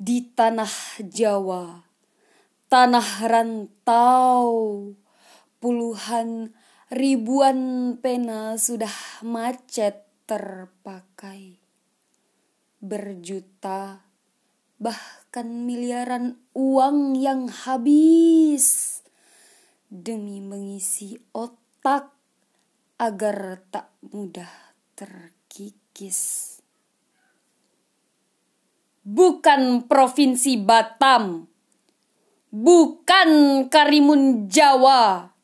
di tanah Jawa, tanah rantau, puluhan ribuan pena sudah macet terpakai. Berjuta, bahkan miliaran uang yang habis demi mengisi otak agar tak mudah terkikis. Bukan provinsi Batam, bukan Karimun Jawa,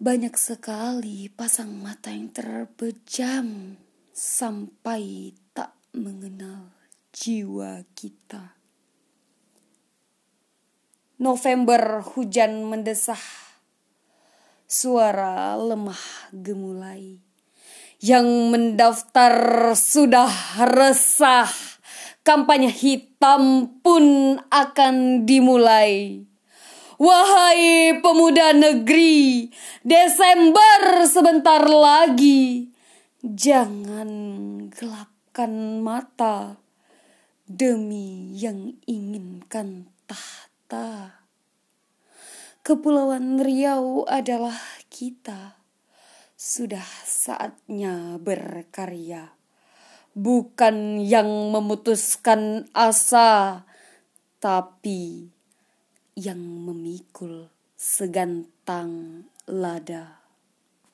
banyak sekali pasang mata yang terbejam sampai tak mengenal jiwa kita. November hujan mendesah, suara lemah gemulai. Yang mendaftar sudah resah, kampanye hitam pun akan dimulai. Wahai pemuda negeri, Desember sebentar lagi. Jangan gelapkan mata demi yang inginkan tahta. Kepulauan Riau adalah kita. Sudah saatnya berkarya. Bukan yang memutuskan asa, tapi yang memikul segantang lada.